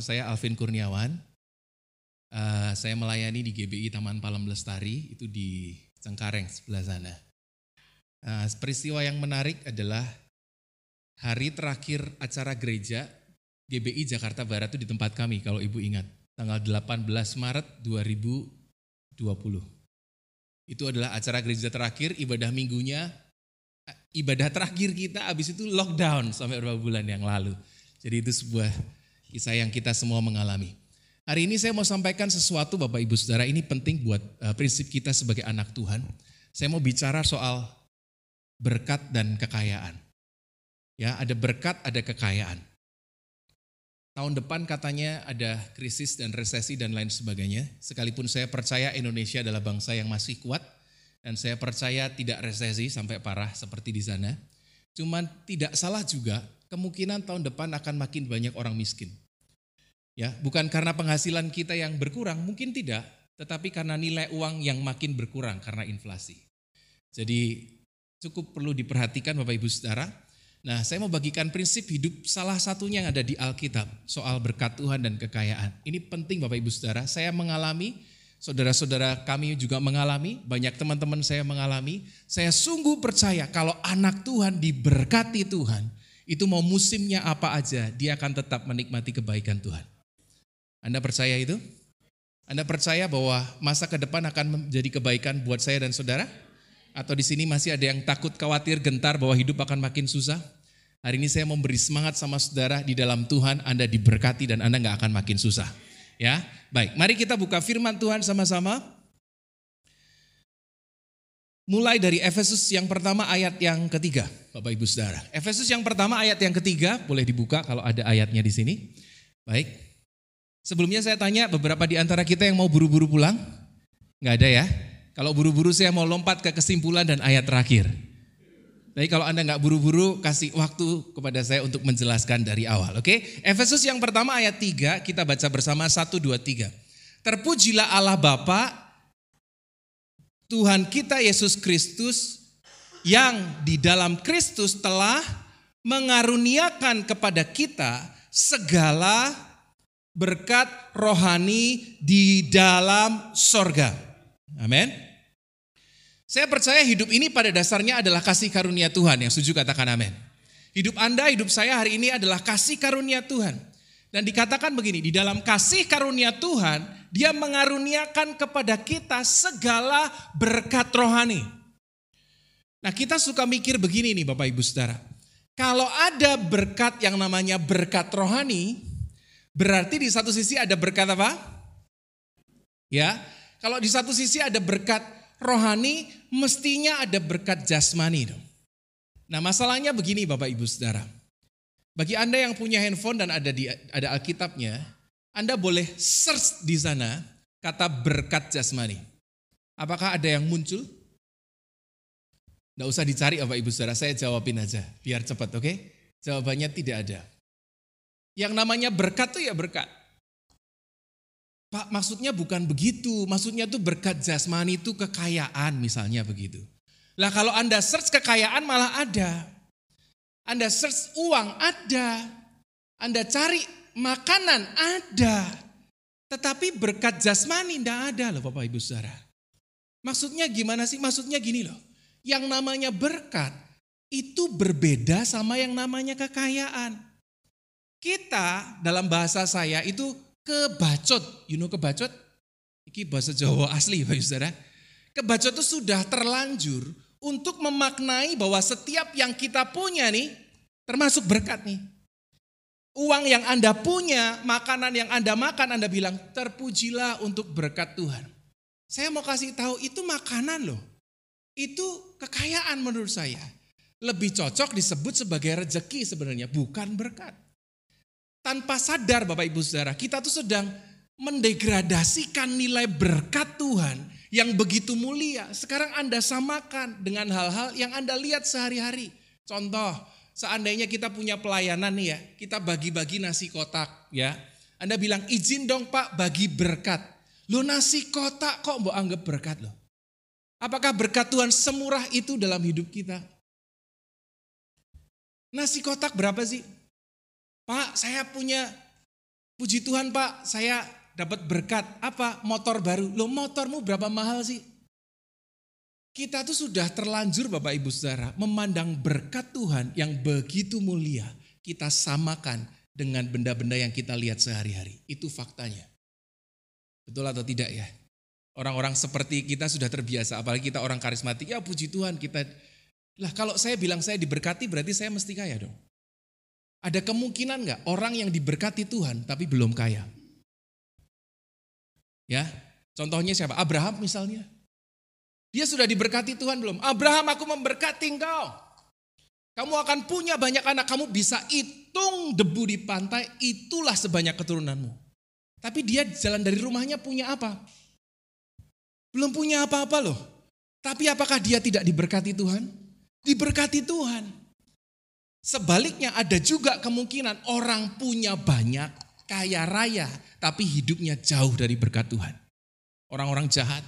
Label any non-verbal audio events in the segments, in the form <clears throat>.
saya Alvin Kurniawan. Uh, saya melayani di GBI Taman Palem Lestari, itu di Cengkareng sebelah sana. Uh, peristiwa yang menarik adalah hari terakhir acara gereja GBI Jakarta Barat itu di tempat kami kalau ibu ingat. Tanggal 18 Maret 2020. Itu adalah acara gereja terakhir, ibadah minggunya, ibadah terakhir kita habis itu lockdown sampai beberapa bulan yang lalu. Jadi itu sebuah kisah yang kita semua mengalami. Hari ini saya mau sampaikan sesuatu Bapak Ibu Saudara, ini penting buat uh, prinsip kita sebagai anak Tuhan. Saya mau bicara soal berkat dan kekayaan. Ya, ada berkat, ada kekayaan. Tahun depan katanya ada krisis dan resesi dan lain sebagainya. Sekalipun saya percaya Indonesia adalah bangsa yang masih kuat dan saya percaya tidak resesi sampai parah seperti di sana. Cuman tidak salah juga kemungkinan tahun depan akan makin banyak orang miskin. Ya, bukan karena penghasilan kita yang berkurang, mungkin tidak, tetapi karena nilai uang yang makin berkurang karena inflasi. Jadi cukup perlu diperhatikan Bapak Ibu Saudara. Nah, saya mau bagikan prinsip hidup salah satunya yang ada di Alkitab soal berkat Tuhan dan kekayaan. Ini penting Bapak Ibu Saudara. Saya mengalami, saudara-saudara kami juga mengalami, banyak teman-teman saya mengalami. Saya sungguh percaya kalau anak Tuhan diberkati Tuhan, itu mau musimnya apa aja, dia akan tetap menikmati kebaikan Tuhan. Anda percaya itu? Anda percaya bahwa masa ke depan akan menjadi kebaikan buat saya dan saudara? Atau di sini masih ada yang takut, khawatir, gentar bahwa hidup akan makin susah? Hari ini saya memberi semangat sama saudara di dalam Tuhan, Anda diberkati dan Anda nggak akan makin susah. Ya, baik. Mari kita buka firman Tuhan sama-sama. Mulai dari Efesus yang pertama ayat yang ketiga, Bapak Ibu Saudara. Efesus yang pertama ayat yang ketiga, boleh dibuka kalau ada ayatnya di sini. Baik, Sebelumnya saya tanya beberapa di antara kita yang mau buru-buru pulang? Nggak ada ya? Kalau buru-buru saya mau lompat ke kesimpulan dan ayat terakhir. Tapi kalau Anda nggak buru-buru, kasih waktu kepada saya untuk menjelaskan dari awal. Oke? Efesus yang pertama ayat 3, kita baca bersama 1, 2, 3. Terpujilah Allah Bapa, Tuhan kita Yesus Kristus, yang di dalam Kristus telah mengaruniakan kepada kita segala berkat rohani di dalam sorga. Amin. Saya percaya hidup ini pada dasarnya adalah kasih karunia Tuhan. Yang setuju katakan amin. Hidup Anda, hidup saya hari ini adalah kasih karunia Tuhan. Dan dikatakan begini, di dalam kasih karunia Tuhan, dia mengaruniakan kepada kita segala berkat rohani. Nah kita suka mikir begini nih Bapak Ibu Saudara. Kalau ada berkat yang namanya berkat rohani, Berarti di satu sisi ada berkat apa? Ya, kalau di satu sisi ada berkat rohani, mestinya ada berkat jasmani dong. Nah masalahnya begini Bapak Ibu Saudara. Bagi Anda yang punya handphone dan ada di ada Alkitabnya, Anda boleh search di sana kata berkat jasmani. Apakah ada yang muncul? Tidak usah dicari Bapak Ibu Saudara, saya jawabin aja biar cepat oke. Okay? Jawabannya tidak ada. Yang namanya berkat tuh ya berkat. Pak maksudnya bukan begitu, maksudnya tuh berkat jasmani itu kekayaan misalnya begitu. Lah kalau Anda search kekayaan malah ada. Anda search uang ada. Anda cari makanan ada. Tetapi berkat jasmani tidak ada loh Bapak Ibu Saudara. Maksudnya gimana sih? Maksudnya gini loh. Yang namanya berkat itu berbeda sama yang namanya kekayaan. Kita dalam bahasa saya itu kebacot. You know kebacot? Ini bahasa Jawa asli Pak Saudara. Kebacot itu sudah terlanjur untuk memaknai bahwa setiap yang kita punya nih termasuk berkat nih. Uang yang Anda punya, makanan yang Anda makan, Anda bilang terpujilah untuk berkat Tuhan. Saya mau kasih tahu itu makanan loh. Itu kekayaan menurut saya. Lebih cocok disebut sebagai rejeki sebenarnya, bukan berkat tanpa sadar Bapak Ibu Saudara, kita tuh sedang mendegradasikan nilai berkat Tuhan yang begitu mulia. Sekarang Anda samakan dengan hal-hal yang Anda lihat sehari-hari. Contoh, seandainya kita punya pelayanan nih ya, kita bagi-bagi nasi kotak ya. Anda bilang izin dong Pak bagi berkat. Lo nasi kotak kok mau anggap berkat loh. Apakah berkat Tuhan semurah itu dalam hidup kita? Nasi kotak berapa sih? Pak, saya punya Puji Tuhan Pak, saya dapat berkat. Apa? Motor baru. Loh motormu berapa mahal sih? Kita tuh sudah terlanjur Bapak Ibu Saudara memandang berkat Tuhan yang begitu mulia. Kita samakan dengan benda-benda yang kita lihat sehari-hari. Itu faktanya. Betul atau tidak ya? Orang-orang seperti kita sudah terbiasa, apalagi kita orang karismatik. Ya puji Tuhan kita. Lah kalau saya bilang saya diberkati berarti saya mesti kaya dong. Ada kemungkinan nggak orang yang diberkati Tuhan tapi belum kaya? Ya, contohnya siapa? Abraham misalnya. Dia sudah diberkati Tuhan belum? Abraham aku memberkati engkau. Kamu akan punya banyak anak, kamu bisa hitung debu di pantai, itulah sebanyak keturunanmu. Tapi dia jalan dari rumahnya punya apa? Belum punya apa-apa loh. Tapi apakah dia tidak diberkati Tuhan? Diberkati Tuhan. Sebaliknya ada juga kemungkinan orang punya banyak, kaya raya, tapi hidupnya jauh dari berkat Tuhan. Orang-orang jahat,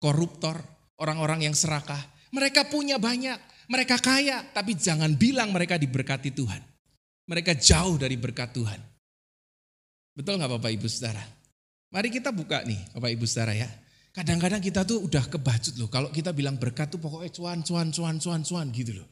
koruptor, orang-orang yang serakah. Mereka punya banyak, mereka kaya, tapi jangan bilang mereka diberkati Tuhan. Mereka jauh dari berkat Tuhan. Betul nggak Bapak Ibu Saudara? Mari kita buka nih Bapak Ibu Saudara ya. Kadang-kadang kita tuh udah kebacut loh. Kalau kita bilang berkat tuh pokoknya cuan, cuan, cuan, cuan, cuan gitu loh.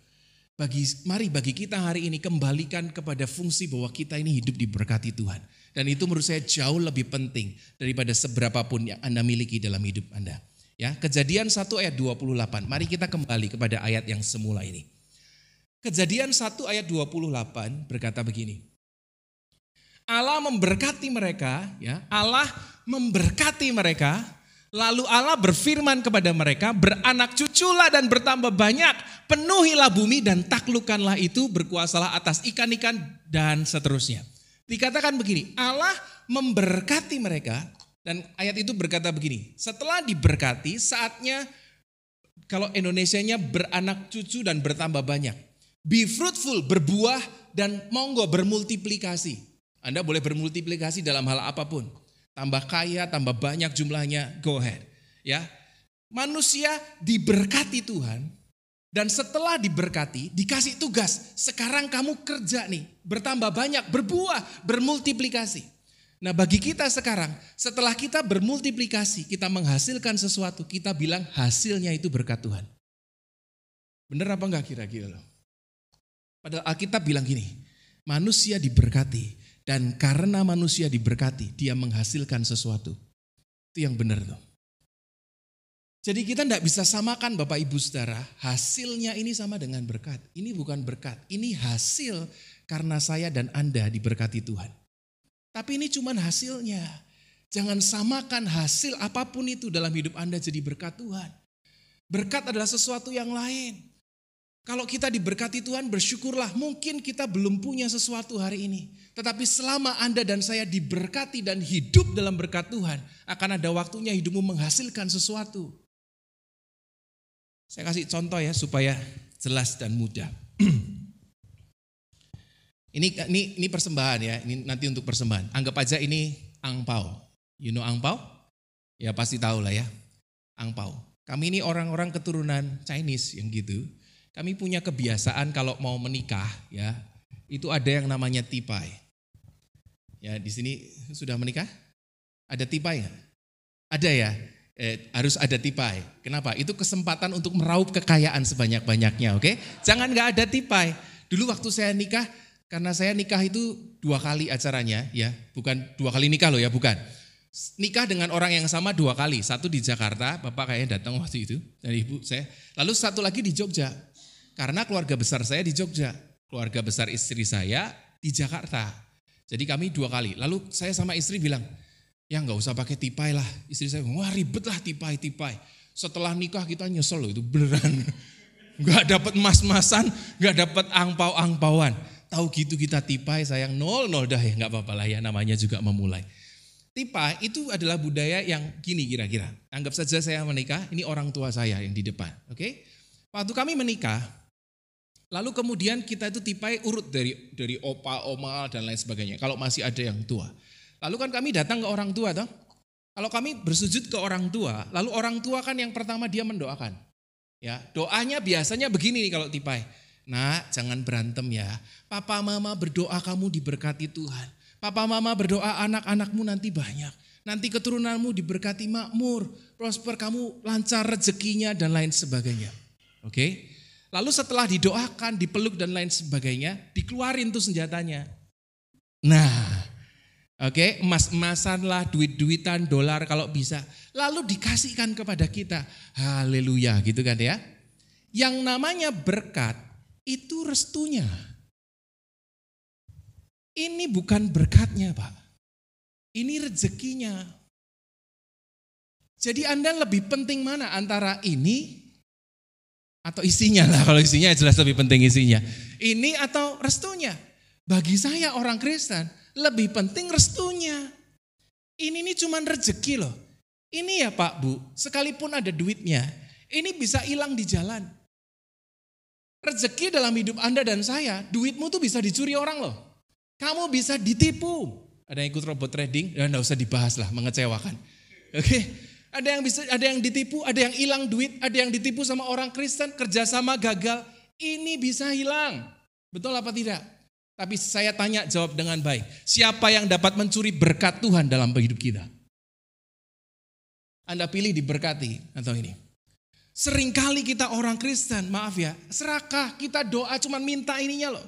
Bagi, mari bagi kita hari ini kembalikan kepada fungsi bahwa kita ini hidup diberkati Tuhan. Dan itu menurut saya jauh lebih penting daripada seberapa pun yang Anda miliki dalam hidup Anda. Ya, Kejadian 1 ayat 28. Mari kita kembali kepada ayat yang semula ini. Kejadian 1 ayat 28 berkata begini. Allah memberkati mereka, ya. Allah memberkati mereka, lalu Allah berfirman kepada mereka, beranak cuculah dan bertambah banyak, penuhilah bumi dan taklukkanlah itu, berkuasalah atas ikan-ikan dan seterusnya. Dikatakan begini, Allah memberkati mereka, dan ayat itu berkata begini, setelah diberkati saatnya kalau Indonesianya beranak cucu dan bertambah banyak. Be fruitful, berbuah dan monggo bermultiplikasi. Anda boleh bermultiplikasi dalam hal apa pun. Tambah kaya, tambah banyak jumlahnya, go ahead. Ya. Manusia diberkati Tuhan dan setelah diberkati, dikasih tugas. Sekarang kamu kerja nih, bertambah banyak, berbuah, bermultiplikasi. Nah bagi kita sekarang, setelah kita bermultiplikasi, kita menghasilkan sesuatu, kita bilang hasilnya itu berkat Tuhan. Benar apa enggak kira-kira? Padahal Alkitab bilang gini, manusia diberkati dan karena manusia diberkati, dia menghasilkan sesuatu. Itu yang benar tuh. Jadi kita tidak bisa samakan Bapak Ibu Saudara, hasilnya ini sama dengan berkat. Ini bukan berkat, ini hasil karena saya dan Anda diberkati Tuhan. Tapi ini cuma hasilnya. Jangan samakan hasil apa pun itu dalam hidup Anda jadi berkat Tuhan. Berkat adalah sesuatu yang lain. Kalau kita diberkati Tuhan bersyukurlah. Mungkin kita belum punya sesuatu hari ini. Tetapi selama Anda dan saya diberkati dan hidup dalam berkat Tuhan. Akan ada waktunya hidupmu menghasilkan sesuatu. Saya kasih contoh ya supaya jelas dan mudah. <clears throat> Ini ini ini persembahan ya, ini nanti untuk persembahan. Anggap aja ini angpau. You know angpau? Ya pasti tahu lah ya. Angpau. Kami ini orang-orang keturunan Chinese yang gitu. Kami punya kebiasaan kalau mau menikah ya, itu ada yang namanya tipai. Ya di sini sudah menikah? Ada tipai nggak? Ada ya. Eh, harus ada tipai. Kenapa? Itu kesempatan untuk meraup kekayaan sebanyak-banyaknya, oke? Okay? Jangan nggak ada tipai. Dulu waktu saya nikah, karena saya nikah itu dua kali acaranya ya, bukan dua kali nikah loh ya, bukan. Nikah dengan orang yang sama dua kali, satu di Jakarta, bapak kayaknya datang waktu itu, dan ibu saya. Lalu satu lagi di Jogja, karena keluarga besar saya di Jogja, keluarga besar istri saya di Jakarta. Jadi kami dua kali. Lalu saya sama istri bilang, ya nggak usah pakai tipai lah. Istri saya, wah ribet lah tipai, tipai. Setelah nikah kita nyesel loh itu beneran. <laughs> Gak dapat mas-masan, gak dapat angpau-angpauan. Tahu gitu kita tipai sayang nol nol dah ya nggak apa-apa lah ya namanya juga memulai. Tipai itu adalah budaya yang gini kira-kira. Anggap saja saya menikah, ini orang tua saya yang di depan. Oke, okay? Waktu kami menikah, lalu kemudian kita itu tipai urut dari dari opa, oma dan lain sebagainya. Kalau masih ada yang tua. Lalu kan kami datang ke orang tua toh. Kalau kami bersujud ke orang tua, lalu orang tua kan yang pertama dia mendoakan. Ya, doanya biasanya begini nih kalau tipai. Nak, jangan berantem ya. Papa mama berdoa kamu diberkati Tuhan. Papa mama berdoa anak-anakmu nanti banyak. Nanti keturunanmu diberkati makmur, prosper kamu lancar rezekinya dan lain sebagainya. Oke. Lalu setelah didoakan, dipeluk dan lain sebagainya, dikeluarin tuh senjatanya. Nah, oke, okay, emas-emasan lah, duit-duitan, dolar kalau bisa. Lalu dikasihkan kepada kita. Haleluya gitu kan ya. Yang namanya berkat itu restunya. Ini bukan berkatnya Pak. Ini rezekinya. Jadi Anda lebih penting mana antara ini atau isinya lah, kalau isinya jelas lebih penting isinya. Ini atau restunya. Bagi saya orang Kristen, lebih penting restunya. Ini ini cuma rezeki loh. Ini ya Pak Bu, sekalipun ada duitnya, ini bisa hilang di jalan. Rezeki dalam hidup Anda dan saya, duitmu tuh bisa dicuri orang loh. Kamu bisa ditipu. Ada yang ikut robot trading, ya enggak usah dibahas lah, mengecewakan. Oke, okay? Ada yang bisa, ada yang ditipu, ada yang hilang duit, ada yang ditipu sama orang Kristen, kerjasama gagal. Ini bisa hilang. Betul apa tidak? Tapi saya tanya jawab dengan baik. Siapa yang dapat mencuri berkat Tuhan dalam hidup kita? Anda pilih diberkati atau ini? Seringkali kita orang Kristen, maaf ya, serakah kita doa cuma minta ininya loh.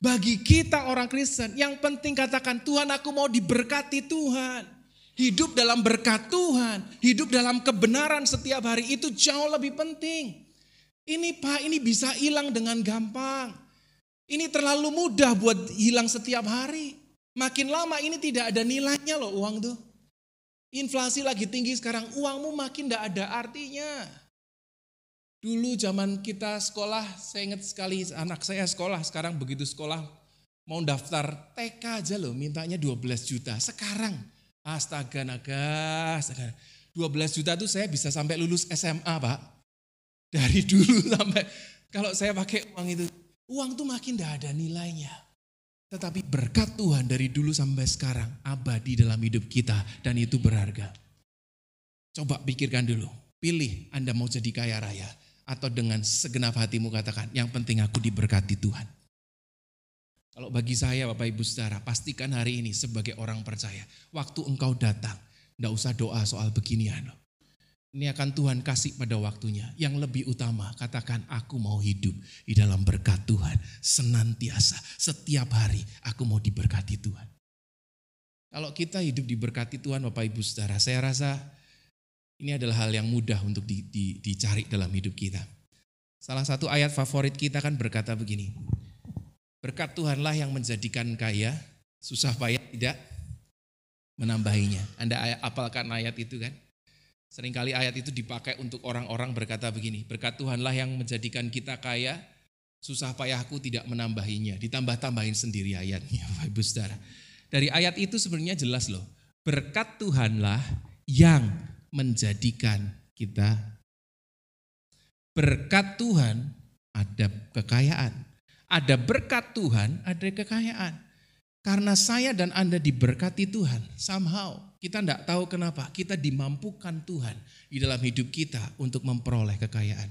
Bagi kita orang Kristen, yang penting katakan Tuhan aku mau diberkati Tuhan. Hidup dalam berkat Tuhan, hidup dalam kebenaran setiap hari itu jauh lebih penting. Ini Pak, ini bisa hilang dengan gampang. Ini terlalu mudah buat hilang setiap hari. Makin lama ini tidak ada nilainya loh uang tuh. Inflasi lagi tinggi sekarang, uangmu makin tidak ada artinya. Dulu zaman kita sekolah, saya ingat sekali anak saya sekolah, sekarang begitu sekolah mau daftar TK aja loh, mintanya 12 juta. Sekarang Astaga naga, astaga. 12 juta tuh saya bisa sampai lulus SMA pak. Dari <laughs> dulu sampai, kalau saya pakai uang itu, uang tuh makin tidak ada nilainya. Tetapi berkat Tuhan dari dulu sampai sekarang abadi dalam hidup kita dan itu berharga. Coba pikirkan dulu, pilih Anda mau jadi kaya raya atau dengan segenap hatimu katakan, yang penting aku diberkati Tuhan. Kalau bagi saya Bapak Ibu Saudara, pastikan hari ini sebagai orang percaya, waktu engkau datang, tidak usah doa soal beginian. Ini akan Tuhan kasih pada waktunya. Yang lebih utama, katakan aku mau hidup di dalam berkat Tuhan. Senantiasa, setiap hari aku mau diberkati Tuhan. Kalau kita hidup diberkati Tuhan Bapak Ibu Saudara, saya rasa ini adalah hal yang mudah untuk di, di, dicari dalam hidup kita. Salah satu ayat favorit kita kan berkata begini, Berkat Tuhanlah yang menjadikan kaya, susah payah tidak menambahinya. Anda apalkan ayat itu kan? Seringkali ayat itu dipakai untuk orang-orang berkata begini, berkat Tuhanlah yang menjadikan kita kaya, susah payahku tidak menambahinya. Ditambah-tambahin sendiri ayatnya, <laughs> Bapak Ibu Saudara. Dari ayat itu sebenarnya jelas loh, berkat Tuhanlah yang menjadikan kita berkat Tuhan ada kekayaan. Ada berkat Tuhan, ada kekayaan. Karena saya dan Anda diberkati Tuhan, somehow kita tidak tahu kenapa kita dimampukan Tuhan di dalam hidup kita untuk memperoleh kekayaan.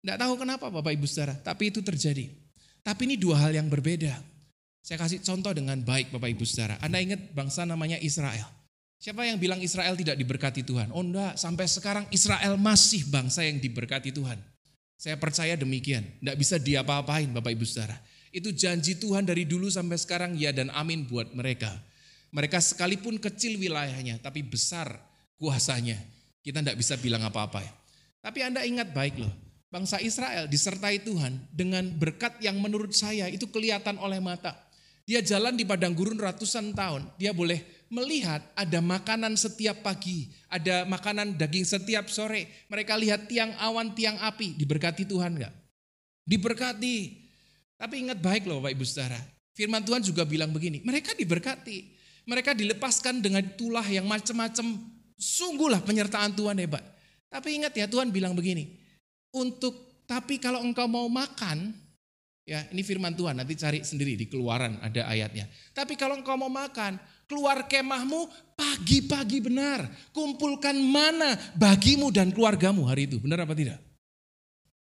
Tidak tahu kenapa Bapak Ibu Saudara, tapi itu terjadi. Tapi ini dua hal yang berbeda. Saya kasih contoh dengan baik Bapak Ibu Saudara. Anda ingat bangsa namanya Israel. Siapa yang bilang Israel tidak diberkati Tuhan? Oh enggak, sampai sekarang Israel masih bangsa yang diberkati Tuhan. Saya percaya demikian. Tidak bisa diapa-apain Bapak Ibu Saudara. Itu janji Tuhan dari dulu sampai sekarang ya dan amin buat mereka. Mereka sekalipun kecil wilayahnya tapi besar kuasanya. Kita tidak bisa bilang apa-apa ya. Tapi Anda ingat baik loh. Bangsa Israel disertai Tuhan dengan berkat yang menurut saya itu kelihatan oleh mata. Dia jalan di padang gurun ratusan tahun. Dia boleh melihat ada makanan setiap pagi, ada makanan daging setiap sore. Mereka lihat tiang awan, tiang api, diberkati Tuhan enggak? Diberkati. Tapi ingat baik loh Bapak Ibu Saudara, firman Tuhan juga bilang begini, mereka diberkati. Mereka dilepaskan dengan tulah yang macam-macam. Sungguhlah penyertaan Tuhan hebat. Tapi ingat ya Tuhan bilang begini, untuk tapi kalau engkau mau makan, ya ini firman Tuhan nanti cari sendiri di keluaran ada ayatnya. Tapi kalau engkau mau makan, keluar kemahmu pagi-pagi benar. Kumpulkan mana bagimu dan keluargamu hari itu. Benar apa tidak?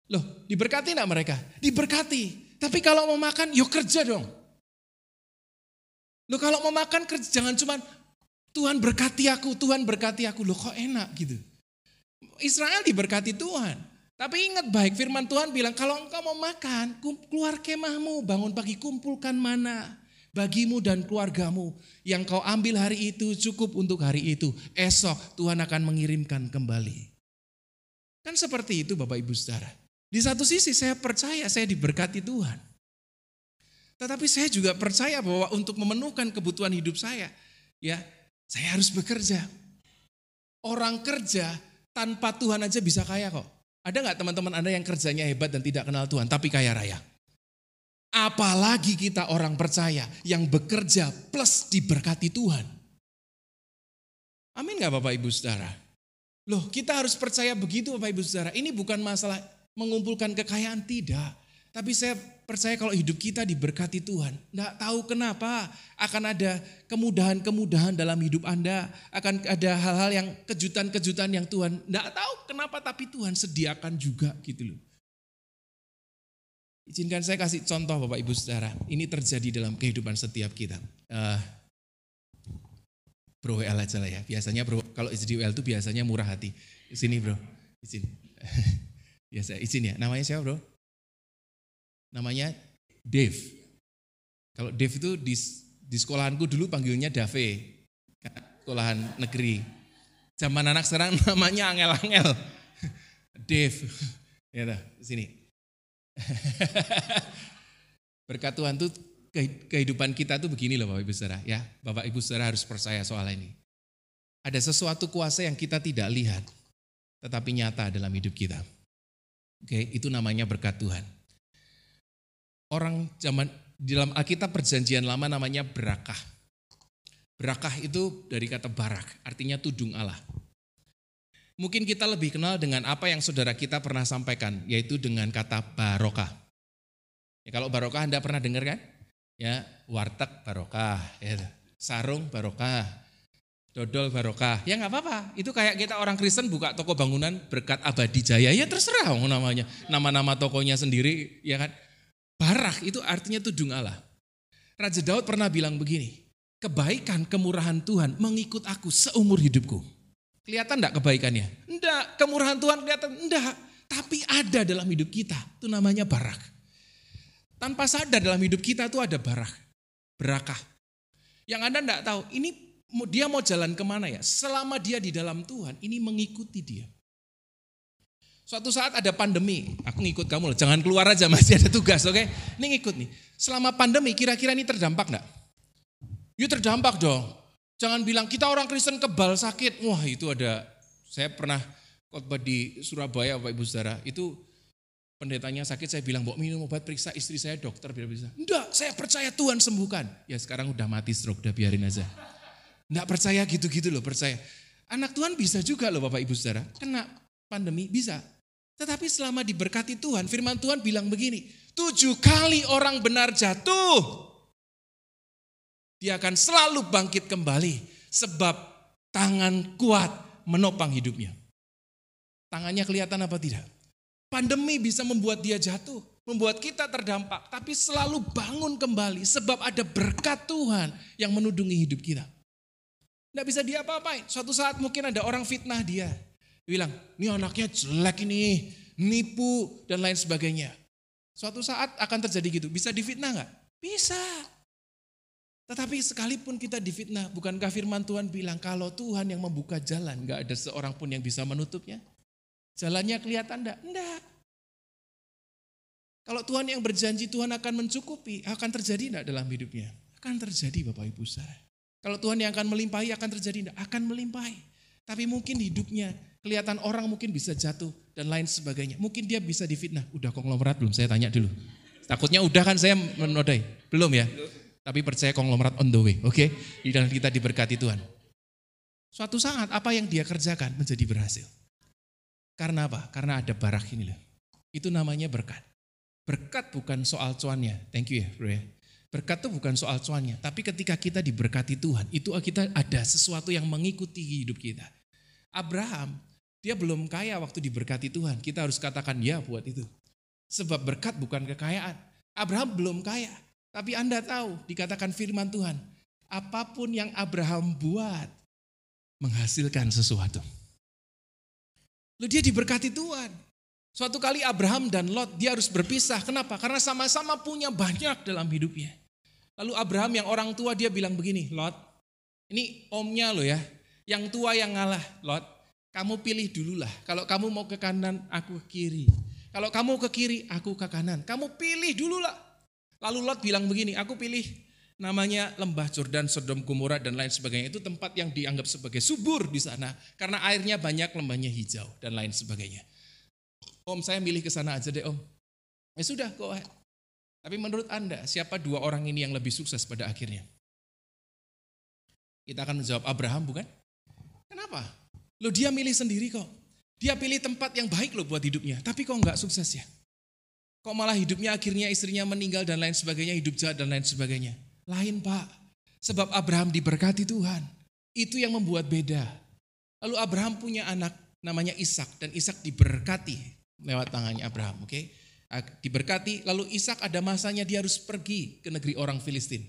Loh, diberkati enggak mereka? Diberkati. Tapi kalau mau makan, yuk kerja dong. Lo kalau mau makan jangan cuma Tuhan berkati aku, Tuhan berkati aku. Lo kok enak gitu. Israel diberkati Tuhan. Tapi ingat baik firman Tuhan bilang kalau engkau mau makan, keluar kemahmu, bangun pagi kumpulkan mana bagimu dan keluargamu. Yang kau ambil hari itu cukup untuk hari itu. Esok Tuhan akan mengirimkan kembali. Kan seperti itu Bapak Ibu Saudara. Di satu sisi saya percaya saya diberkati Tuhan. Tetapi saya juga percaya bahwa untuk memenuhkan kebutuhan hidup saya, ya saya harus bekerja. Orang kerja tanpa Tuhan aja bisa kaya kok. Ada nggak teman-teman Anda yang kerjanya hebat dan tidak kenal Tuhan tapi kaya raya? Apalagi kita orang percaya yang bekerja plus diberkati Tuhan. Amin nggak Bapak Ibu Saudara? Loh kita harus percaya begitu Bapak Ibu Saudara. Ini bukan masalah mengumpulkan kekayaan, tidak. Tapi saya percaya kalau hidup kita diberkati Tuhan. Tidak tahu kenapa akan ada kemudahan-kemudahan dalam hidup Anda. Akan ada hal-hal yang kejutan-kejutan yang Tuhan tidak tahu kenapa tapi Tuhan sediakan juga gitu loh. Izinkan saya kasih contoh Bapak Ibu Saudara. Ini terjadi dalam kehidupan setiap kita. Uh, bro WL aja lah ya. Biasanya bro, kalau di WL itu biasanya murah hati. Sini bro, izin. <laughs> Biasa izin ya. Namanya siapa bro? Namanya Dave. Kalau Dave itu di, di sekolahanku dulu panggilnya Dave, sekolahan negeri. Zaman anak sekarang <laughs> namanya angel-angel. <laughs> Dave. Ya, sini. <laughs> Berkat Tuhan tuh kehidupan kita tuh begini loh Bapak Ibu Saudara. Ya, Bapak Ibu Saudara harus percaya soal ini. Ada sesuatu kuasa yang kita tidak lihat, tetapi nyata dalam hidup kita. Oke, itu namanya berkat Tuhan orang zaman di dalam Alkitab perjanjian lama namanya berakah. Berakah itu dari kata barak, artinya tudung Allah. Mungkin kita lebih kenal dengan apa yang saudara kita pernah sampaikan, yaitu dengan kata barokah. Ya, kalau barokah Anda pernah dengar kan? Ya, warteg barokah, ya, sarung barokah, dodol barokah. Ya nggak apa-apa. Itu kayak kita orang Kristen buka toko bangunan berkat abadi jaya. Ya terserah namanya. Nama-nama tokonya sendiri, ya kan? Barak itu artinya tudung Allah. Raja Daud pernah bilang begini, kebaikan kemurahan Tuhan mengikut aku seumur hidupku. Kelihatan enggak kebaikannya? Enggak, kemurahan Tuhan kelihatan enggak. Tapi ada dalam hidup kita, itu namanya barak. Tanpa sadar dalam hidup kita itu ada barak, berakah. Yang Anda enggak tahu, ini dia mau jalan ke mana ya? Selama dia di dalam Tuhan, ini mengikuti dia. Suatu saat ada pandemi, aku ngikut kamu loh, jangan keluar aja masih ada tugas, oke? Okay? Ini ngikut nih. Selama pandemi kira-kira ini terdampak enggak? Ya terdampak dong. Jangan bilang kita orang Kristen kebal sakit. Wah itu ada, saya pernah khotbah di Surabaya Bapak Ibu Saudara, itu pendetanya sakit, saya bilang, bawa minum obat periksa istri saya dokter biar bisa. Enggak, saya percaya Tuhan sembuhkan. Ya sekarang udah mati stroke, udah biarin aja. Enggak percaya gitu-gitu loh, percaya. Anak Tuhan bisa juga loh Bapak Ibu Saudara, kena pandemi bisa. Tetapi selama diberkati Tuhan, firman Tuhan bilang begini, tujuh kali orang benar jatuh, dia akan selalu bangkit kembali sebab tangan kuat menopang hidupnya. Tangannya kelihatan apa tidak? Pandemi bisa membuat dia jatuh, membuat kita terdampak, tapi selalu bangun kembali sebab ada berkat Tuhan yang menudungi hidup kita. Tidak bisa dia apa-apain. Suatu saat mungkin ada orang fitnah dia bilang, ini anaknya jelek ini, nipu dan lain sebagainya. Suatu saat akan terjadi gitu. Bisa difitnah nggak? Bisa. Tetapi sekalipun kita difitnah, bukankah firman Tuhan bilang kalau Tuhan yang membuka jalan, nggak ada seorang pun yang bisa menutupnya? Jalannya kelihatan enggak? Enggak. Kalau Tuhan yang berjanji Tuhan akan mencukupi, akan terjadi enggak dalam hidupnya? Akan terjadi Bapak Ibu saudara. Kalau Tuhan yang akan melimpahi akan terjadi enggak? Akan melimpahi. Tapi mungkin hidupnya kelihatan orang mungkin bisa jatuh dan lain sebagainya. Mungkin dia bisa difitnah. Udah konglomerat belum? Saya tanya dulu. Takutnya udah kan saya menodai. Belum ya? Tapi percaya konglomerat on the way. Oke? Okay? Dan kita diberkati Tuhan. Suatu saat apa yang dia kerjakan menjadi berhasil. Karena apa? Karena ada barak ini loh. Itu namanya berkat. Berkat bukan soal cuannya. Thank you ya bro ya. Berkat itu bukan soal cuannya. Tapi ketika kita diberkati Tuhan, itu kita ada sesuatu yang mengikuti hidup kita. Abraham, dia belum kaya waktu diberkati Tuhan. Kita harus katakan ya buat itu. Sebab berkat bukan kekayaan. Abraham belum kaya. Tapi Anda tahu, dikatakan firman Tuhan. apa pun yang Abraham buat menghasilkan sesuatu. Lalu dia diberkati Tuhan. Suatu kali Abraham dan Lot dia harus berpisah. Kenapa? Karena sama-sama punya banyak dalam hidupnya. Lalu Abraham yang orang tua dia bilang begini, Lot, ini omnya lo ya, yang tua yang ngalah, Lot, kamu pilih dulu lah. Kalau kamu mau ke kanan, aku ke kiri. Kalau kamu ke kiri, aku ke kanan. Kamu pilih dulu lah. Lalu Lot bilang begini, aku pilih namanya lembah Jordan, Sodom, Gomora dan lain sebagainya. Itu tempat yang dianggap sebagai subur di sana karena airnya banyak, lembahnya hijau dan lain sebagainya. Om saya milih ke sana aja deh om. Ya sudah kok. Tapi menurut Anda siapa dua orang ini yang lebih sukses pada akhirnya? Kita akan menjawab Abraham bukan? Kenapa? Lo dia milih sendiri kok. Dia pilih tempat yang baik loh buat hidupnya. Tapi kok nggak sukses ya? Kok malah hidupnya akhirnya istrinya meninggal dan lain sebagainya, hidup jahat dan lain sebagainya. Lain Pak. Sebab Abraham diberkati Tuhan. Itu yang membuat beda. Lalu Abraham punya anak namanya Ishak dan Ishak diberkati lewat tangannya Abraham, oke? Okay? Diberkati, lalu Ishak ada masanya dia harus pergi ke negeri orang Filistin.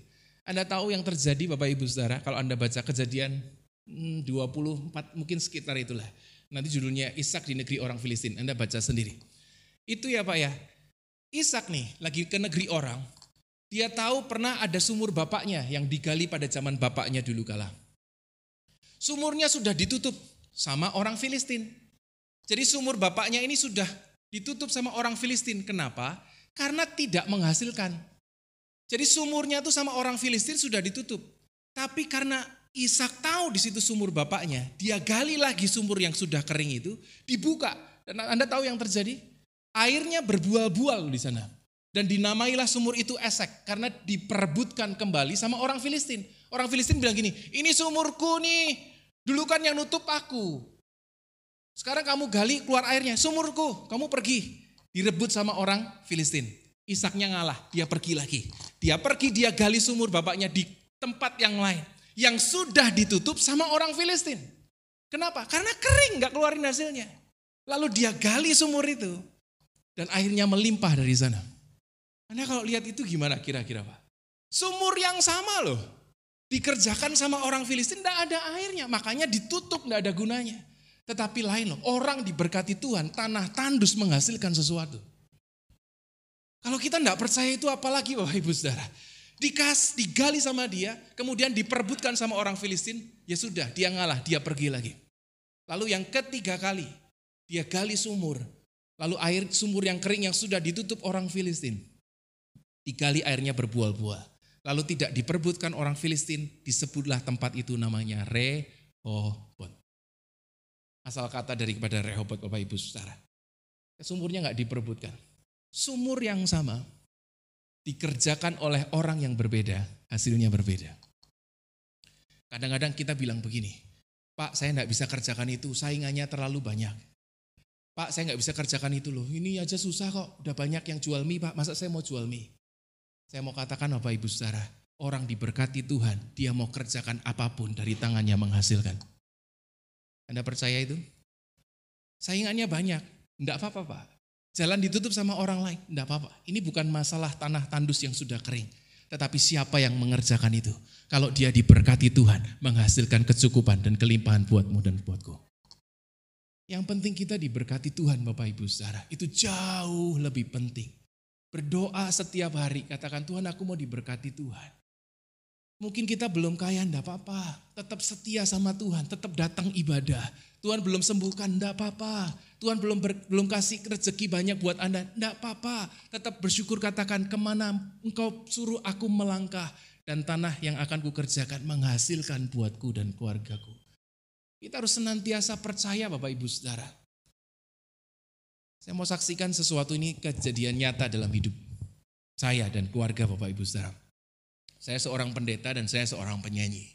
Anda tahu yang terjadi Bapak Ibu Saudara kalau Anda baca kejadian 24 hmm, mungkin sekitar itulah. Nanti judulnya Ishak di negeri orang Filistin. Anda baca sendiri. Itu ya Pak ya. Ishak nih lagi ke negeri orang, dia tahu pernah ada sumur bapaknya yang digali pada zaman bapaknya dulu kala. Sumurnya sudah ditutup sama orang Filistin. Jadi sumur bapaknya ini sudah ditutup sama orang Filistin. Kenapa? Karena tidak menghasilkan. Jadi sumurnya itu sama orang Filistin sudah ditutup. Tapi karena Ishak tahu di situ sumur bapaknya, dia gali lagi sumur yang sudah kering itu, dibuka. Dan Anda tahu yang terjadi? Airnya berbual-bual di sana. Dan dinamailah sumur itu Esek karena diperebutkan kembali sama orang Filistin. Orang Filistin bilang gini, ini sumurku nih, dulu kan yang nutup aku. Sekarang kamu gali keluar airnya, sumurku, kamu pergi. Direbut sama orang Filistin. Isaknya ngalah, dia pergi lagi. Dia pergi, dia gali sumur bapaknya di tempat yang lain. Yang sudah ditutup sama orang Filistin. Kenapa? Karena kering, gak keluarin hasilnya. Lalu dia gali sumur itu. Dan akhirnya melimpah dari sana. Anda kalau lihat itu gimana kira-kira Pak? Sumur yang sama loh. Dikerjakan sama orang Filistin tidak ada airnya. Makanya ditutup tidak ada gunanya. Tetapi lain loh, orang diberkati Tuhan, tanah tandus menghasilkan sesuatu. Kalau kita tidak percaya itu apalagi Bapak Ibu Saudara. Dikas, digali sama dia, kemudian diperbutkan sama orang Filistin, ya sudah, dia ngalah, dia pergi lagi. Lalu yang ketiga kali, dia gali sumur. Lalu air sumur yang kering yang sudah ditutup orang Filistin. Digali airnya berbual-bual. Lalu tidak diperbutkan orang Filistin, disebutlah tempat itu namanya Rehobot. Asal kata daripada Rehobot Bapak Ibu Saudara. Sumurnya nggak diperbutkan. Sumur yang sama dikerjakan oleh orang yang berbeda, hasilnya berbeda. Kadang-kadang kita bilang begini, Pak saya nggak bisa kerjakan itu, saingannya terlalu banyak. Pak saya nggak bisa kerjakan itu loh, ini aja susah kok, udah banyak yang jual mie Pak, masa saya mau jual mie? Saya mau katakan Bapak Ibu Saudara, orang diberkati Tuhan, dia mau kerjakan apa pun dari tangannya menghasilkan. Anda percaya itu? Saingannya banyak, enggak apa-apa Pak. Jalan ditutup sama orang lain, enggak apa-apa. Ini bukan masalah tanah tandus yang sudah kering. Tetapi siapa yang mengerjakan itu? Kalau dia diberkati Tuhan, menghasilkan kecukupan dan kelimpahan buatmu dan buatku. Yang penting kita diberkati Tuhan Bapak Ibu Saudara. Itu jauh lebih penting Berdoa setiap hari, katakan Tuhan aku mau diberkati Tuhan. Mungkin kita belum kaya, enggak apa-apa. Tetap setia sama Tuhan, tetap datang ibadah. Tuhan belum sembuhkan, enggak apa-apa. Tuhan belum ber, belum kasih rezeki banyak buat Anda, enggak apa-apa. Tetap bersyukur katakan ke mana engkau suruh aku melangkah. Dan tanah yang akan kukerjakan menghasilkan buatku dan keluargaku. Kita harus senantiasa percaya Bapak Ibu Saudara. Saya mau saksikan sesuatu ini kejadian nyata dalam hidup saya dan keluarga Bapak Ibu Saudara. Saya seorang pendeta dan saya seorang penyanyi.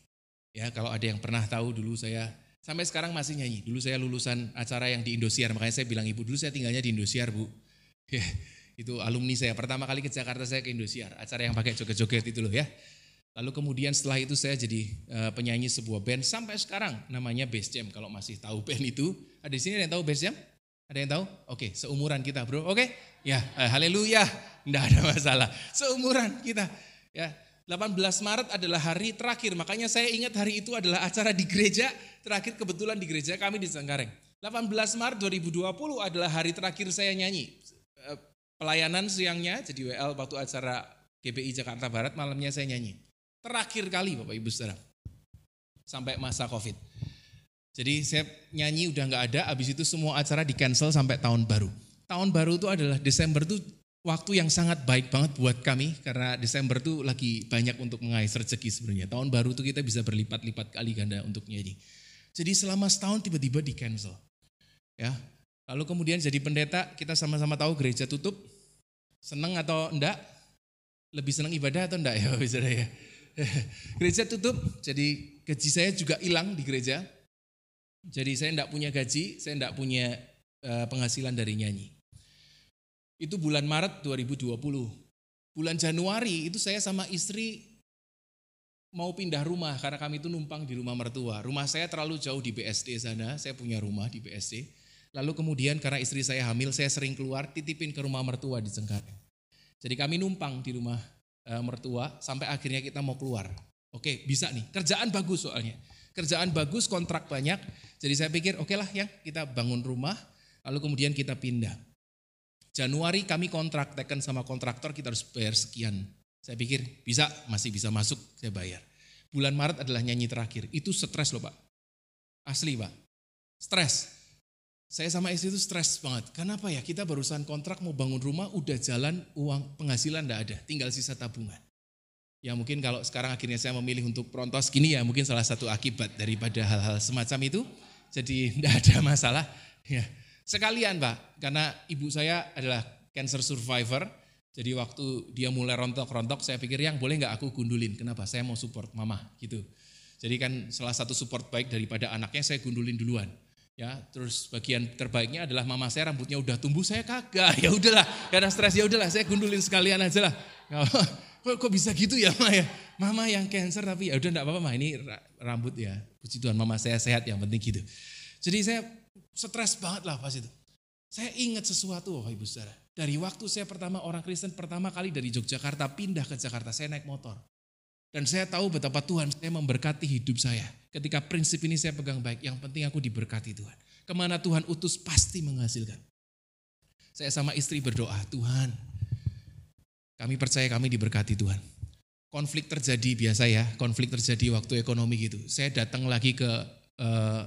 Ya, kalau ada yang pernah tahu dulu saya sampai sekarang masih nyanyi. Dulu saya lulusan acara yang di Indosiar, makanya saya bilang ibu dulu saya tinggalnya di Indosiar, Bu. <laughs> Ya, itu alumni saya pertama kali ke Jakarta saya ke Indosiar, acara yang pakai joget-joget itu loh ya. Lalu kemudian setelah itu saya jadi uh, penyanyi sebuah band sampai sekarang namanya Base Jam. Kalau masih tahu band itu, ada di sini ada yang tahu Base Jam? Ada yang tahu? Oke, seumuran kita, Bro. Oke? Ya, uh, haleluya. Enggak ada masalah. Seumuran kita. Ya. 18 Maret adalah hari terakhir, makanya saya ingat hari itu adalah acara di gereja, terakhir kebetulan di gereja kami di Cengkareng. 18 Maret 2020 adalah hari terakhir saya nyanyi. Eh, pelayanan siangnya, jadi WL waktu acara GPI Jakarta Barat, malamnya saya nyanyi. Terakhir kali Bapak Ibu Saudara. Sampai masa Covid. Jadi saya nyanyi udah nggak ada, habis itu semua acara di cancel sampai tahun baru. Tahun baru itu adalah Desember itu waktu yang sangat baik banget buat kami karena Desember tuh lagi banyak untuk mengais rezeki sebenarnya. Tahun baru tuh kita bisa berlipat-lipat kali ganda untuk nyanyi. Jadi selama setahun tiba-tiba di cancel. Ya. Lalu kemudian jadi pendeta, kita sama-sama tahu gereja tutup. Seneng atau enggak? Lebih senang ibadah atau enggak <laughs> ya bisa ya. <laughs> gereja tutup, jadi gaji saya juga hilang di gereja. Jadi saya enggak punya gaji, saya enggak punya eh, penghasilan dari nyanyi. Itu bulan Maret 2020. Bulan Januari itu saya sama istri mau pindah rumah karena kami itu numpang di rumah mertua. Rumah saya terlalu jauh di BSD sana, saya punya rumah di BSD. Lalu kemudian karena istri saya hamil, saya sering keluar titipin ke rumah mertua di Cengkareng. Jadi kami numpang di rumah e, mertua sampai akhirnya kita mau keluar. Oke, bisa nih. Kerjaan bagus soalnya. Kerjaan bagus, kontrak banyak. Jadi saya pikir, oke lah ya, kita bangun rumah, lalu kemudian kita pindah. Januari kami kontrak, teken sama kontraktor kita harus bayar sekian. Saya pikir bisa, masih bisa masuk, saya bayar. Bulan Maret adalah nyanyi terakhir. Itu stres loh Pak. Asli Pak. Stres. Saya sama istri itu stres banget. Kenapa ya? Kita barusan kontrak mau bangun rumah, udah jalan uang penghasilan enggak ada. Tinggal sisa tabungan. Ya mungkin kalau sekarang akhirnya saya memilih untuk prontos gini ya mungkin salah satu akibat daripada hal-hal semacam itu. Jadi <laughs> tidak ada masalah. Ya, Sekalian Pak, karena ibu saya adalah cancer survivor, jadi waktu dia mulai rontok-rontok, saya pikir yang boleh nggak aku gundulin. Kenapa? Saya mau support mama gitu. Jadi kan salah satu support baik daripada anaknya saya gundulin duluan. Ya, terus bagian terbaiknya adalah mama saya rambutnya udah tumbuh, saya kagak. Ya udahlah, karena stres ya udahlah, saya gundulin sekalian aja lah. Kok, kok bisa gitu ya, mama ya? Mama yang cancer tapi ya udah enggak apa-apa, ini rambut ya. Puji Tuhan, mama saya sehat yang penting gitu. Jadi saya Stres banget lah pas itu. Saya ingat sesuatu Bapak Ibu Saudara. Dari waktu saya pertama orang Kristen pertama kali dari Yogyakarta pindah ke Jakarta, saya naik motor. Dan saya tahu betapa Tuhan saya memberkati hidup saya. Ketika prinsip ini saya pegang baik, yang penting aku diberkati Tuhan. Ke mana Tuhan utus pasti menghasilkan. Saya sama istri berdoa, Tuhan kami percaya kami diberkati Tuhan. Konflik terjadi biasa ya, konflik terjadi waktu ekonomi gitu. Saya datang lagi ke uh,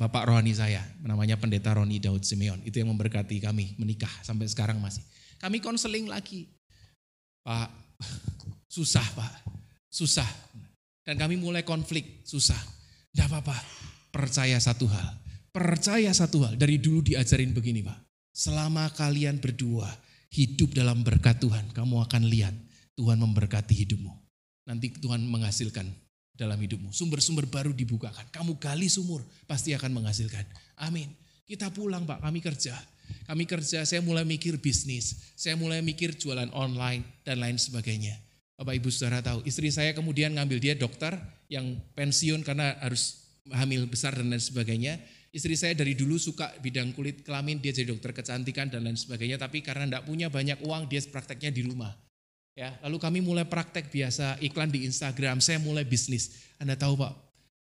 bapak rohani saya, namanya pendeta Roni Daud Simeon. Itu yang memberkati kami menikah sampai sekarang masih. Kami konseling lagi. Pak, susah pak, susah. Dan kami mulai konflik, susah. Tidak apa-apa, percaya satu hal. Percaya satu hal, dari dulu diajarin begini pak. Selama kalian berdua hidup dalam berkat Tuhan, kamu akan lihat Tuhan memberkati hidupmu. Nanti Tuhan menghasilkan dalam hidupmu. Sumber-sumber baru dibukakan. Kamu gali sumur, pasti akan menghasilkan. Amin. Kita pulang Pak, kami kerja. Kami kerja, saya mulai mikir bisnis. Saya mulai mikir jualan online dan lain sebagainya. Bapak Ibu saudara tahu, istri saya kemudian ngambil dia dokter yang pensiun karena harus hamil besar dan lain sebagainya. Istri saya dari dulu suka bidang kulit kelamin, dia jadi dokter kecantikan dan lain sebagainya. Tapi karena tidak punya banyak uang, dia prakteknya di rumah. Ya, lalu kami mulai praktek biasa iklan di Instagram, saya mulai bisnis. Anda tahu Pak,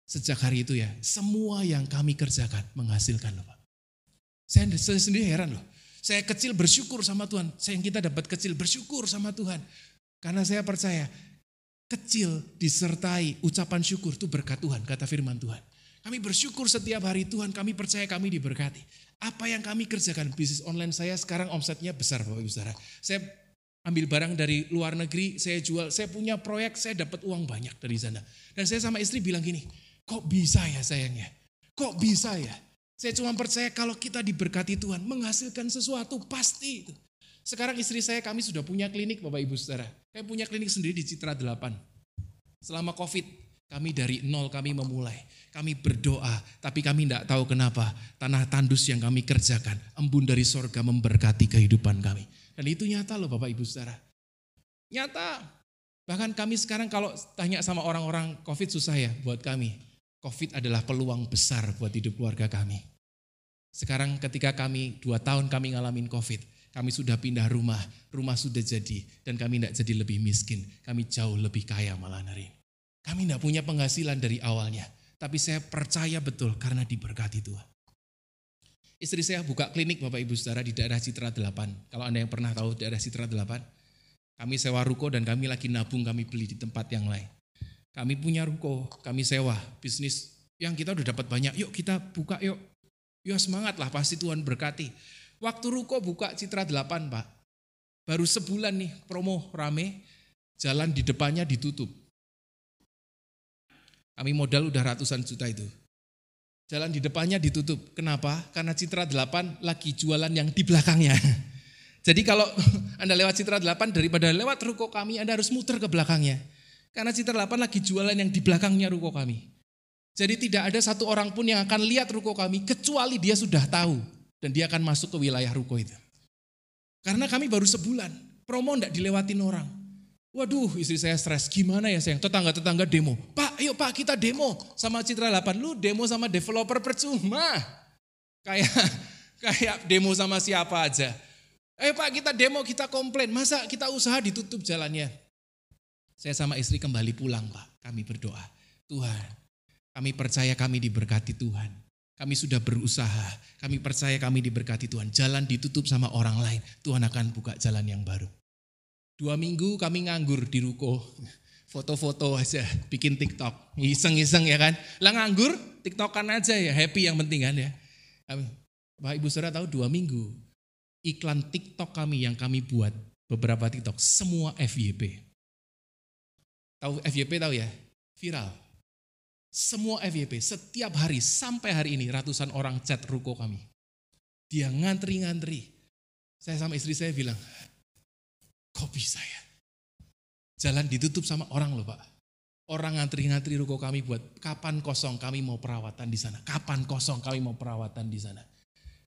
sejak hari itu ya, semua yang kami kerjakan menghasilkan loh Pak. Saya, saya sendiri heran loh. Saya kecil bersyukur sama Tuhan. Saya yang kita dapat kecil bersyukur sama Tuhan. Karena saya percaya kecil disertai ucapan syukur itu berkat Tuhan, kata firman Tuhan. Kami bersyukur setiap hari Tuhan, kami percaya kami diberkati. Apa yang kami kerjakan, bisnis online saya sekarang omsetnya besar Bapak Ibu Saudara. Saya ambil barang dari luar negeri, saya jual, saya punya proyek, saya dapat uang banyak dari sana. Dan saya sama istri bilang gini, kok bisa ya sayangnya? Kok bisa ya? Saya cuma percaya kalau kita diberkati Tuhan, menghasilkan sesuatu, pasti itu. Sekarang istri saya, kami sudah punya klinik Bapak Ibu Saudara. Kami punya klinik sendiri di Citra 8. Selama COVID, kami dari nol kami memulai. Kami berdoa, tapi kami tidak tahu kenapa. Tanah tandus yang kami kerjakan, embun dari sorga memberkati kehidupan kami. Dan itu nyata loh Bapak Ibu Saudara. Nyata. Bahkan kami sekarang kalau tanya sama orang-orang COVID susah ya buat kami. COVID adalah peluang besar buat hidup keluarga kami. Sekarang ketika kami dua tahun kami ngalamin COVID, Kami sudah pindah rumah, rumah sudah jadi, dan kami tidak jadi lebih miskin. Kami jauh lebih kaya malah hari ini. Kami tidak punya penghasilan dari awalnya, tapi saya percaya betul karena diberkati Tuhan. Istri saya buka klinik Bapak Ibu Saudara di daerah Citra 8. Kalau Anda yang pernah tahu daerah Citra 8, kami sewa ruko dan kami lagi nabung, kami beli di tempat yang lain. Kami punya ruko, kami sewa, bisnis yang kita udah dapat banyak. Yuk kita buka yuk. Yuk semangat lah, pasti Tuhan berkati. Waktu ruko buka Citra 8 Pak. Baru sebulan nih promo rame, jalan di depannya ditutup. Kami modal udah ratusan juta itu. Jalan di depannya ditutup. Kenapa? Karena Citra 8 lagi jualan yang di belakangnya. <laughs> Jadi kalau <laughs> Anda lewat Citra 8 daripada lewat ruko kami, Anda harus muter ke belakangnya. Karena Citra 8 lagi jualan yang di belakangnya ruko kami. Jadi tidak ada satu orang pun yang akan lihat ruko kami kecuali dia sudah tahu dan dia akan masuk ke wilayah ruko itu. Karena kami baru sebulan, promo tidak dilewatin orang. Waduh istri saya stres, gimana ya sayang? Tetangga-tetangga demo. Pak, ayo pak kita demo sama Citra 8. Lu demo sama developer percuma. Kayak <laughs> kayak demo sama siapa aja. Ayo pak kita demo, kita komplain. Masa kita usaha ditutup jalannya? Saya sama istri kembali pulang pak. Kami berdoa. Tuhan, kami percaya kami diberkati Tuhan. Kami sudah berusaha, kami percaya kami diberkati Tuhan. Jalan ditutup sama orang lain, Tuhan akan buka jalan yang baru. Dua minggu kami nganggur di ruko, foto-foto aja, bikin TikTok, iseng-iseng ya kan. Lah nganggur, TikTokan aja ya, happy yang penting kan ya. Bapak Ibu Saudara tahu dua minggu, iklan TikTok kami yang kami buat, beberapa TikTok, semua FYP. Tahu FYP tahu ya? Viral semua FYP setiap hari sampai hari ini ratusan orang chat ruko kami. Dia ngantri-ngantri. Saya sama istri saya bilang, kok bisa ya? Jalan ditutup sama orang loh pak. Orang ngantri-ngantri ruko kami buat kapan kosong kami mau perawatan di sana. Kapan kosong kami mau perawatan di sana.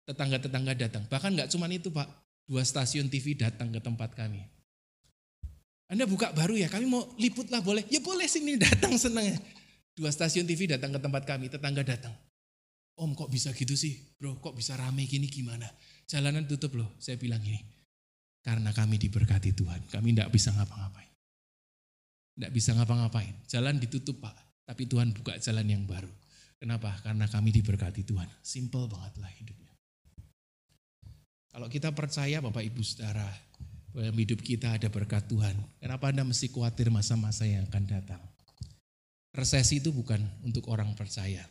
Tetangga-tetangga datang. Bahkan nggak cuma itu pak. Dua stasiun TV datang ke tempat kami. Anda buka baru ya, kami mau liput lah boleh. Ya boleh sini datang seneng. Dua stasiun TV datang ke tempat kami, tetangga datang. Om kok bisa gitu sih? Bro kok bisa rame gini gimana? Jalanan tutup loh. Saya bilang gini. Karena kami diberkati Tuhan. Kami tidak bisa ngapa-ngapain. Tidak bisa ngapa-ngapain. Jalan ditutup Pak. Tapi Tuhan buka jalan yang baru. Kenapa? Karena kami diberkati Tuhan. Simple banget lah hidupnya. Kalau kita percaya Bapak Ibu Saudara, dalam hidup kita ada berkat Tuhan. Kenapa Anda mesti khawatir masa-masa yang akan datang? Resesi itu bukan untuk orang percaya.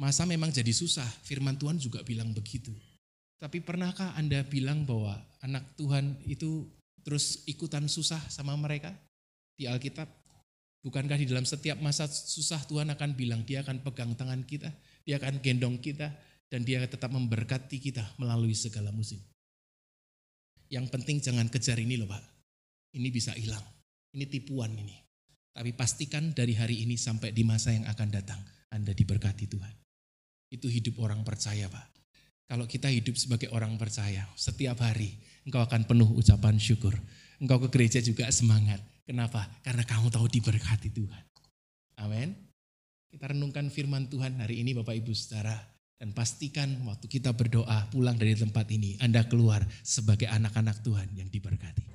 Masa memang jadi susah, firman Tuhan juga bilang begitu. Tapi pernahkah Anda bilang bahwa anak Tuhan itu terus ikutan susah sama mereka? Di Alkitab, bukankah di dalam setiap masa susah Tuhan akan bilang dia akan pegang tangan kita, dia akan gendong kita, dan dia tetap memberkati kita melalui segala musim. Yang penting jangan kejar ini loh Pak. Ini bisa hilang. Ini tipuan ini. Tapi pastikan dari hari ini sampai di masa yang akan datang, Anda diberkati Tuhan. Itu hidup orang percaya Pak. Kalau kita hidup sebagai orang percaya, setiap hari engkau akan penuh ucapan syukur. Engkau ke gereja juga semangat. Kenapa? Karena kamu tahu diberkati Tuhan. Amin. Kita renungkan firman Tuhan hari ini Bapak Ibu Saudara. Dan pastikan waktu kita berdoa pulang dari tempat ini, Anda keluar sebagai anak-anak Tuhan yang diberkati.